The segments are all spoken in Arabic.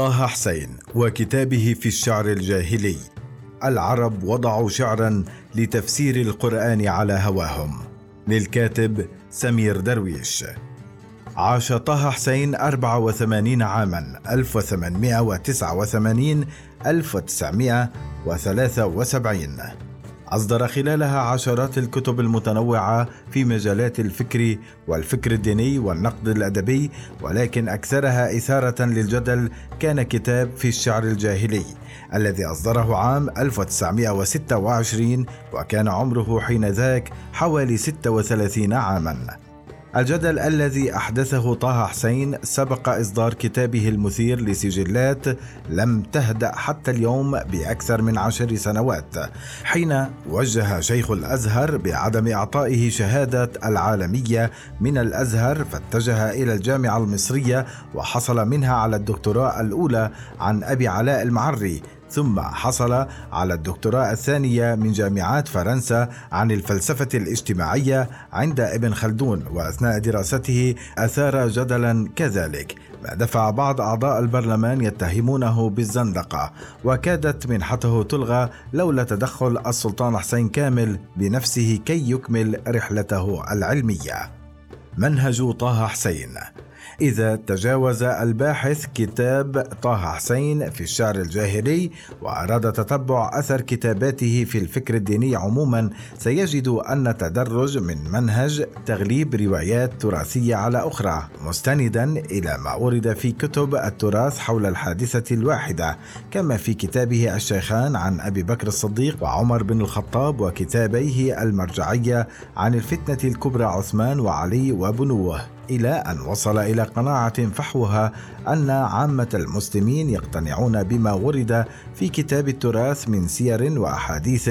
طه حسين وكتابه في الشعر الجاهلي. العرب وضعوا شعرا لتفسير القرآن على هواهم. للكاتب سمير درويش. عاش طه حسين 84 عاما 1889 1973 أصدر خلالها عشرات الكتب المتنوعة في مجالات الفكر والفكر الديني والنقد الأدبي ولكن أكثرها إثارة للجدل كان كتاب في الشعر الجاهلي الذي أصدره عام 1926 وكان عمره حينذاك حوالي 36 عاماً. الجدل الذي أحدثه طه حسين سبق إصدار كتابه المثير لسجلات لم تهدأ حتى اليوم بأكثر من عشر سنوات حين وجه شيخ الأزهر بعدم إعطائه شهادة العالمية من الأزهر فاتجه إلى الجامعة المصرية وحصل منها على الدكتوراه الأولى عن أبي علاء المعري ثم حصل على الدكتوراه الثانية من جامعات فرنسا عن الفلسفة الاجتماعية عند ابن خلدون وأثناء دراسته أثار جدلا كذلك. ما دفع بعض أعضاء البرلمان يتهمونه بالزندقة وكادت منحته تلغى لولا تدخل السلطان حسين كامل بنفسه كي يكمل رحلته العلمية. منهج طه حسين. إذا تجاوز الباحث كتاب طه حسين في الشعر الجاهلي وأراد تتبع أثر كتاباته في الفكر الديني عموما سيجد أن تدرج من منهج تغليب روايات تراثية على أخرى مستندا إلى ما ورد في كتب التراث حول الحادثة الواحدة كما في كتابه الشيخان عن أبي بكر الصديق وعمر بن الخطاب وكتابيه المرجعية عن الفتنة الكبرى عثمان وعلي وبنوه إلى أن وصل إلى قناعة فحوها أن عامة المسلمين يقتنعون بما ورد في كتاب التراث من سير وأحاديث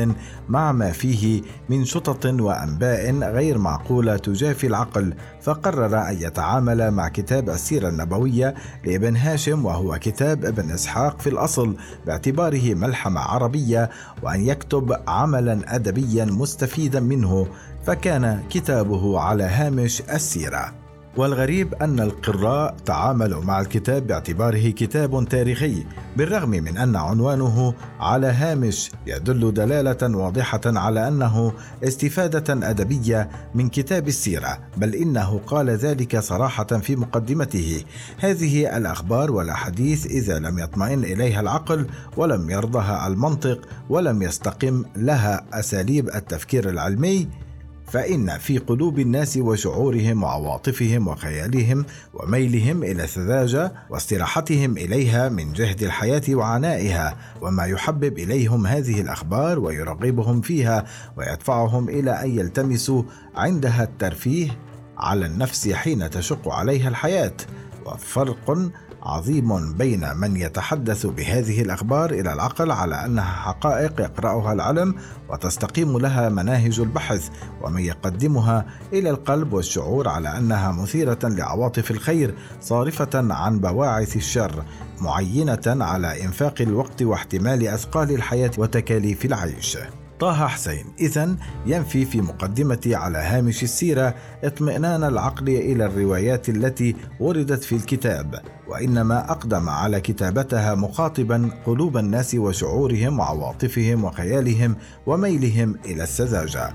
مع ما فيه من شطط وأنباء غير معقولة تجافي العقل فقرر أن يتعامل مع كتاب السيرة النبوية لابن هاشم وهو كتاب ابن إسحاق في الأصل باعتباره ملحمة عربية وأن يكتب عملا ادبيا مستفيدا منه فكان كتابه على هامش السيرة. والغريب أن القراء تعاملوا مع الكتاب باعتباره كتاب تاريخي بالرغم من أن عنوانه على هامش يدل دلالة واضحة على أنه استفادة أدبية من كتاب السيرة بل إنه قال ذلك صراحة في مقدمته. هذه الأخبار والأحاديث إذا لم يطمئن إليها العقل ولم يرضها المنطق ولم يستقم لها أساليب التفكير العلمي. فإن في قلوب الناس وشعورهم وعواطفهم وخيالهم وميلهم إلى السذاجة واستراحتهم إليها من جهد الحياة وعنائها وما يحبب إليهم هذه الأخبار ويرغبهم فيها ويدفعهم إلى أن يلتمسوا عندها الترفيه على النفس حين تشق عليها الحياة. وفرق عظيم بين من يتحدث بهذه الأخبار إلى العقل على أنها حقائق يقرأها العلم وتستقيم لها مناهج البحث ومن يقدمها إلى القلب والشعور على أنها مثيرة لعواطف الخير صارفة عن بواعث الشر معينة على إنفاق الوقت واحتمال أثقال الحياة وتكاليف العيش. طه حسين. إذا ينفي في مقدمة على هامش السيرة اطمئنان العقل إلى الروايات التي وردت في الكتاب وإنما أقدم على كتابتها مخاطبا قلوب الناس وشعورهم وعواطفهم وخيالهم وميلهم إلى السذاجة.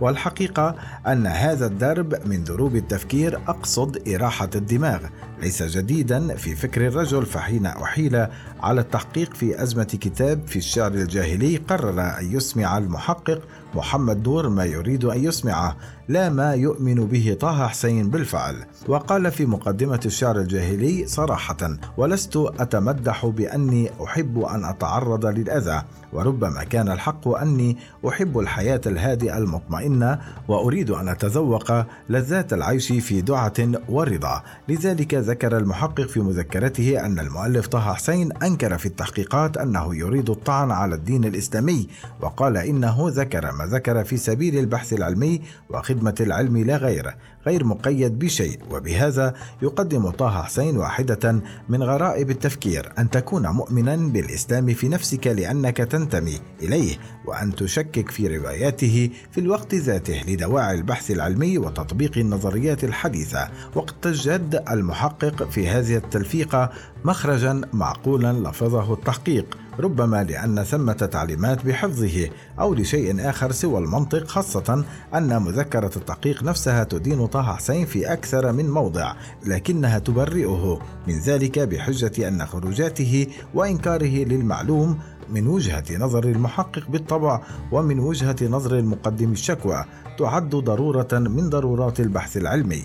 والحقيقة أن هذا الدرب من دروب التفكير أقصد إراحة الدماغ ليس جديدا في فكر الرجل فحين أحيل على التحقيق في أزمة كتاب في الشعر الجاهلي قرر أن يسمع المحقق محمد دور ما يريد أن يسمعه لا ما يؤمن به طه حسين بالفعل. وقال في مقدمة الشعر الجاهلي صراحة ولست أتمدح بأني أحب أن أتعرض للأذى وربما كان الحق أني أحب الحياة الهادئة المطمئنة وأريد أن أتذوق لذات العيش في دعة ورضا. لذلك ذكر المحقق في مذكرته أن المؤلف طه حسين أنكر في التحقيقات أنه يريد الطعن على الدين الإسلامي وقال إنه ذكر ذكر في سبيل البحث العلمي وخدمة خدمة العلم لا غير غير مقيد بشيء وبهذا يقدم طه حسين واحدة من غرائب التفكير أن تكون مؤمنا بالإسلام في نفسك لأنك تنتمي إليه وأن تشكك في رواياته في الوقت ذاته لدواعي البحث العلمي وتطبيق النظريات الحديثة. وقد تجد المحقق في هذه التلفيقة مخرجا معقولا لفظه التحقيق. ربما لأن ثمة تعليمات بحفظه أو لشيء آخر سوى المنطق خاصة أن مذكرة التحقيق نفسها تدين طه حسين في أكثر من موضع لكنها تبرئه. من ذلك بحجة أن خروجاته وإنكاره للمعلوم من وجهة نظر المحقق بالطبع ومن وجهة نظر المقدم الشكوى تعد ضرورة من ضرورات البحث العلمي.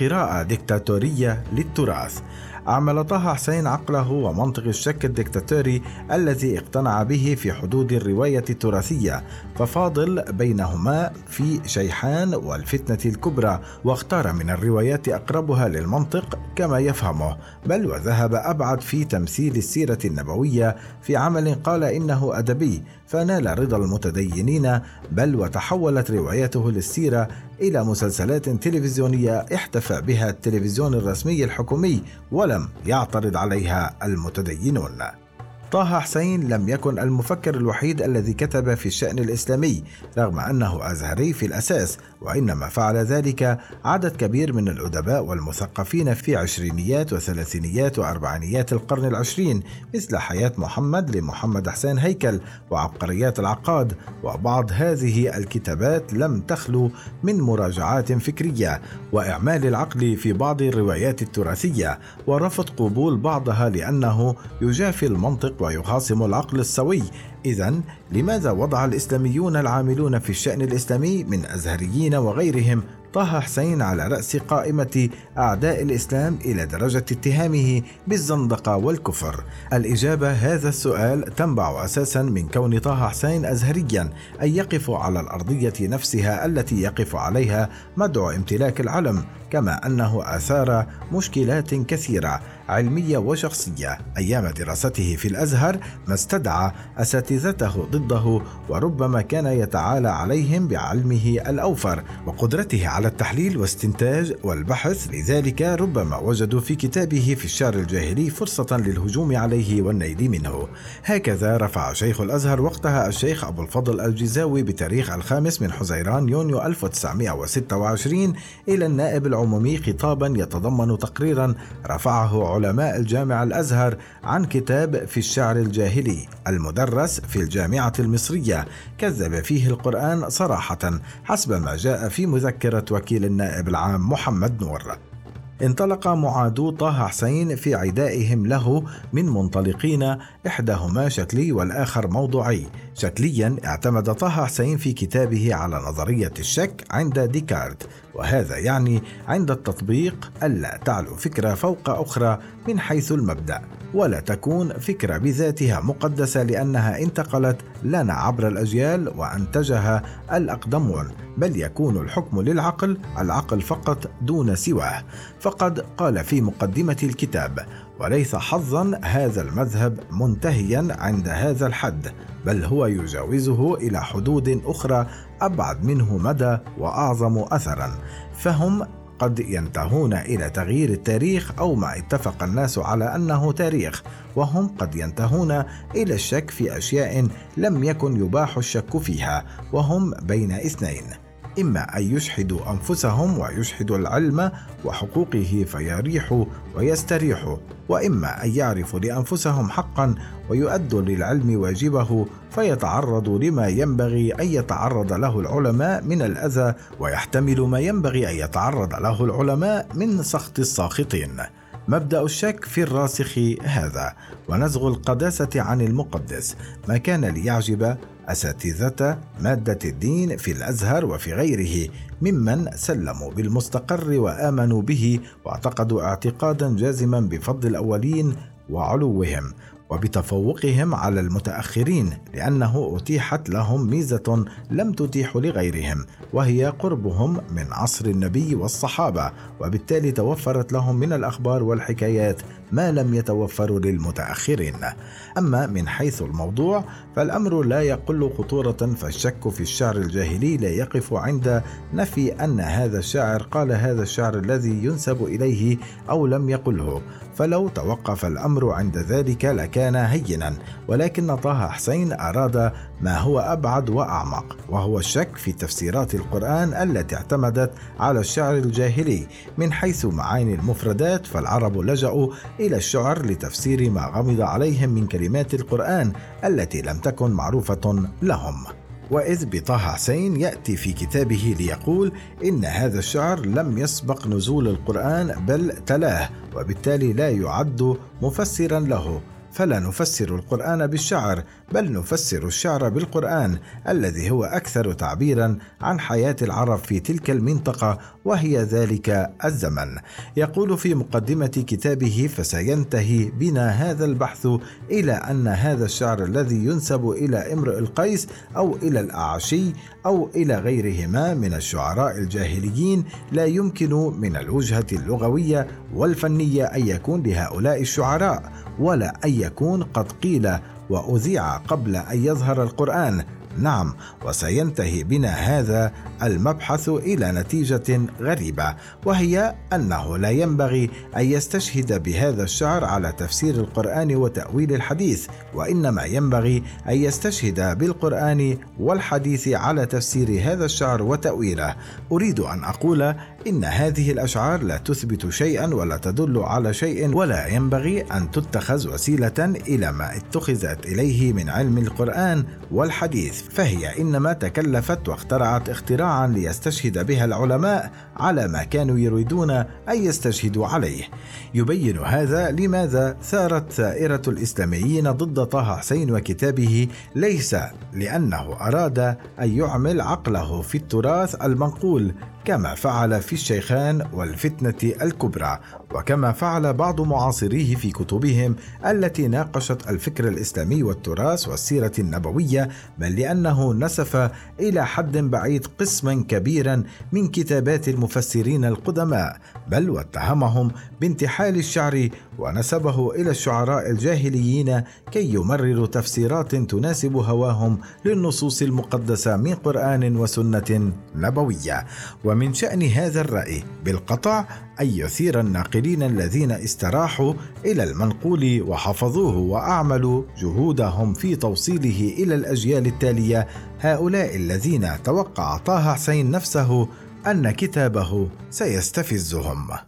قراءة ديكتاتورية للتراث. عمل طه حسين عقله ومنطق الشك الدكتاتوري الذي اقتنع به في حدود الرواية التراثية ففاضل بينهما في شيحان والفتنة الكبرى واختار من الروايات أقربها للمنطق كما يفهمه بل وذهب أبعد في تمثيل السيرة النبوية في عمل قال إنه أدبي فنال رضا المتدينين بل وتحولت روايته للسيرة إلى مسلسلات تلفزيونية احتفى بها التلفزيون الرسمي الحكومي ولم يعترض عليها المتدينون. طه حسين لم يكن المفكر الوحيد الذي كتب في الشأن الإسلامي رغم أنه أزهري في الأساس وإنما فعل ذلك عدد كبير من الأدباء والمثقفين في عشرينيات وثلاثينيات وأربعينيات القرن العشرين مثل حياة محمد لمحمد حسين هيكل وعبقريات العقاد وبعض هذه الكتابات لم تخلو من مراجعات فكرية وإعمال العقل في بعض الروايات التراثية ورفض قبول بعضها لأنه يجافي المنطق ويخاصم العقل السوي إذا لماذا وضع الإسلاميون العاملون في الشأن الإسلامي من أزهريين وغيرهم طه حسين على رأس قائمة أعداء الإسلام إلى درجة اتهامه بالزندقة والكفر. الإجابة هذا السؤال تنبع أساسا من كون طه حسين أزهريا أي يقف على الأرضية نفسها التي يقف عليها مدعو امتلاك العلم كما أنه أثار مشكلات كثيرة علمية وشخصية. أيام دراسته في الأزهر ما استدعى أساتذته ضده وربما كان يتعالى عليهم بعلمه الأوفر وقدرته على التحليل واستنتاج والبحث. لذلك ربما وجدوا في كتابه في الشعر الجاهلي فرصة للهجوم عليه والنيل منه. هكذا رفع شيخ الأزهر وقتها الشيخ أبو الفضل الجزاوي بتاريخ الخامس من حزيران يونيو 1926 إلى النائب العمومي خطابا يتضمن تقريرا رفعه علماء الجامع الأزهر عن كتاب في الشعر الجاهلي. المدرس في الجامعة المصرية كذب فيه القرآن صراحة حسب ما جاء في مذكرة وكيل النائب العام محمد نور. انطلق معادو طه حسين في عدائهم له من منطلقين إحداهما شكلي والآخر موضوعي شكليا اعتمد طه حسين في كتابه على نظرية الشك عند ديكارت وهذا يعني عند التطبيق ألا تعلو فكرة فوق أخرى من حيث المبدأ ولا تكون فكرة بذاتها مقدسة لأنها انتقلت لنا عبر الأجيال وأنتجها الأقدمون بل يكون الحكم للعقل العقل فقط دون سواه. فقد قال في مقدمة الكتاب وليس حظا هذا المذهب منتهيا عند هذا الحد بل هو يجاوزه إلى حدود أخرى أبعد منه مدى وأعظم اثرا فهم قد ينتهون إلى تغيير التاريخ أو ما اتفق الناس على أنه تاريخ وهم قد ينتهون إلى الشك في أشياء لم يكن يباح الشك فيها وهم بين اثنين. إما أن يشحدوا أنفسهم ويشحدوا العلم وحقوقه فيريحوا ويستريحوا وإما أن يعرفوا لأنفسهم حقا ويؤدوا للعلم واجبه فيتعرضوا لما ينبغي أن يتعرض له العلماء من الأذى ويحتمل ما ينبغي أن يتعرض له العلماء من سخط الساخطين. مبدأ الشك في الراسخ هذا. ونزغ القداسة عن المقدس. ما كان ليعجب أساتذة مادة الدين في الأزهر وفي غيره ممن سلموا بالمستقر وآمنوا به واعتقدوا اعتقادا جازما بفضل الأولين وعلوهم. وبتفوقهم على المتأخرين لأنه أتيحت لهم ميزة لم تتيح لغيرهم وهي قربهم من عصر النبي والصحابة وبالتالي توفرت لهم من الأخبار والحكايات ما لم يتوفر للمتأخرين. أما من حيث الموضوع فالأمر لا يقل خطورة فالشك في الشعر الجاهلي لا يقف عند نفي أن هذا الشاعر قال هذا الشعر الذي ينسب إليه أو لم يقله. فلو توقف الأمر عند ذلك لكان هينا ولكن طه حسين أراد ما هو أبعد وأعمق وهو الشك في تفسيرات القرآن التي اعتمدت على الشعر الجاهلي. من حيث معاني المفردات فالعرب لجأوا إلى الشعر لتفسير ما غمض عليهم من كلمات القرآن التي لم تكن معروفة لهم. وإذ بطه حسين يأتي في كتابه ليقول إن هذا الشعر لم يسبق نزول القرآن بل تلاه وبالتالي لا يعد مفسرا له. فلا نفسر القرآن بالشعر بل نفسر الشعر بالقرآن الذي هو أكثر تعبيرا عن حياة العرب في تلك المنطقة وهي ذلك الزمن. يقول في مقدمة كتابه: فسينتهي بنا هذا البحث إلى أن هذا الشعر الذي ينسب إلى امرئ القيس أو إلى الأعشي أو إلى غيرهما من الشعراء الجاهليين لا يمكن من الوجهة اللغوية والفنية أن يكون لهؤلاء الشعراء ولا أن يكون قد قيل وأذيع قبل أن يظهر القرآن نعم وسينتهي بنا هذا المبحث إلى نتيجة غريبة وهي أنه لا ينبغي أن يستشهد بهذا الشعر على تفسير القرآن وتأويل الحديث وإنما ينبغي أن يستشهد بالقرآن والحديث على تفسير هذا الشعر وتأويله. أريد أن أقول إن هذه الأشعار لا تثبت شيئا ولا تدل على شيء ولا ينبغي أن تتخذ وسيلة إلى ما اتخذت إليه من علم القرآن والحديث. فهي إنما تكلفت واخترعت اختراعا ليستشهد بها العلماء على ما كانوا يريدون أن يستشهدوا عليه. يبين هذا لماذا ثارت ثائره الإسلاميين ضد طه حسين وكتابه ليس لأنه أراد أن يعمل عقله في التراث المنقول كما فعل في الشيخان والفتنة الكبرى وكما فعل بعض معاصريه في كتبهم التي ناقشت الفكر الإسلامي والتراث والسيرة النبوية بل لأنه نسف إلى حد بعيد قسما كبيرا من كتابات المفسرين القدماء بل واتهمهم بانتحال الشعر ونسبه إلى الشعراء الجاهليين كي يمرروا تفسيرات تناسب هواهم للنصوص المقدسة من قرآن وسنة نبوية. ومن شأن هذا الرأي بالقطع أن يثير الناقلين الذين استراحوا إلى المنقول وحفظوه وأعملوا جهودهم في توصيله إلى الأجيال التالية. هؤلاء الذين توقع طه حسين نفسه أن كتابه سيستفزهم.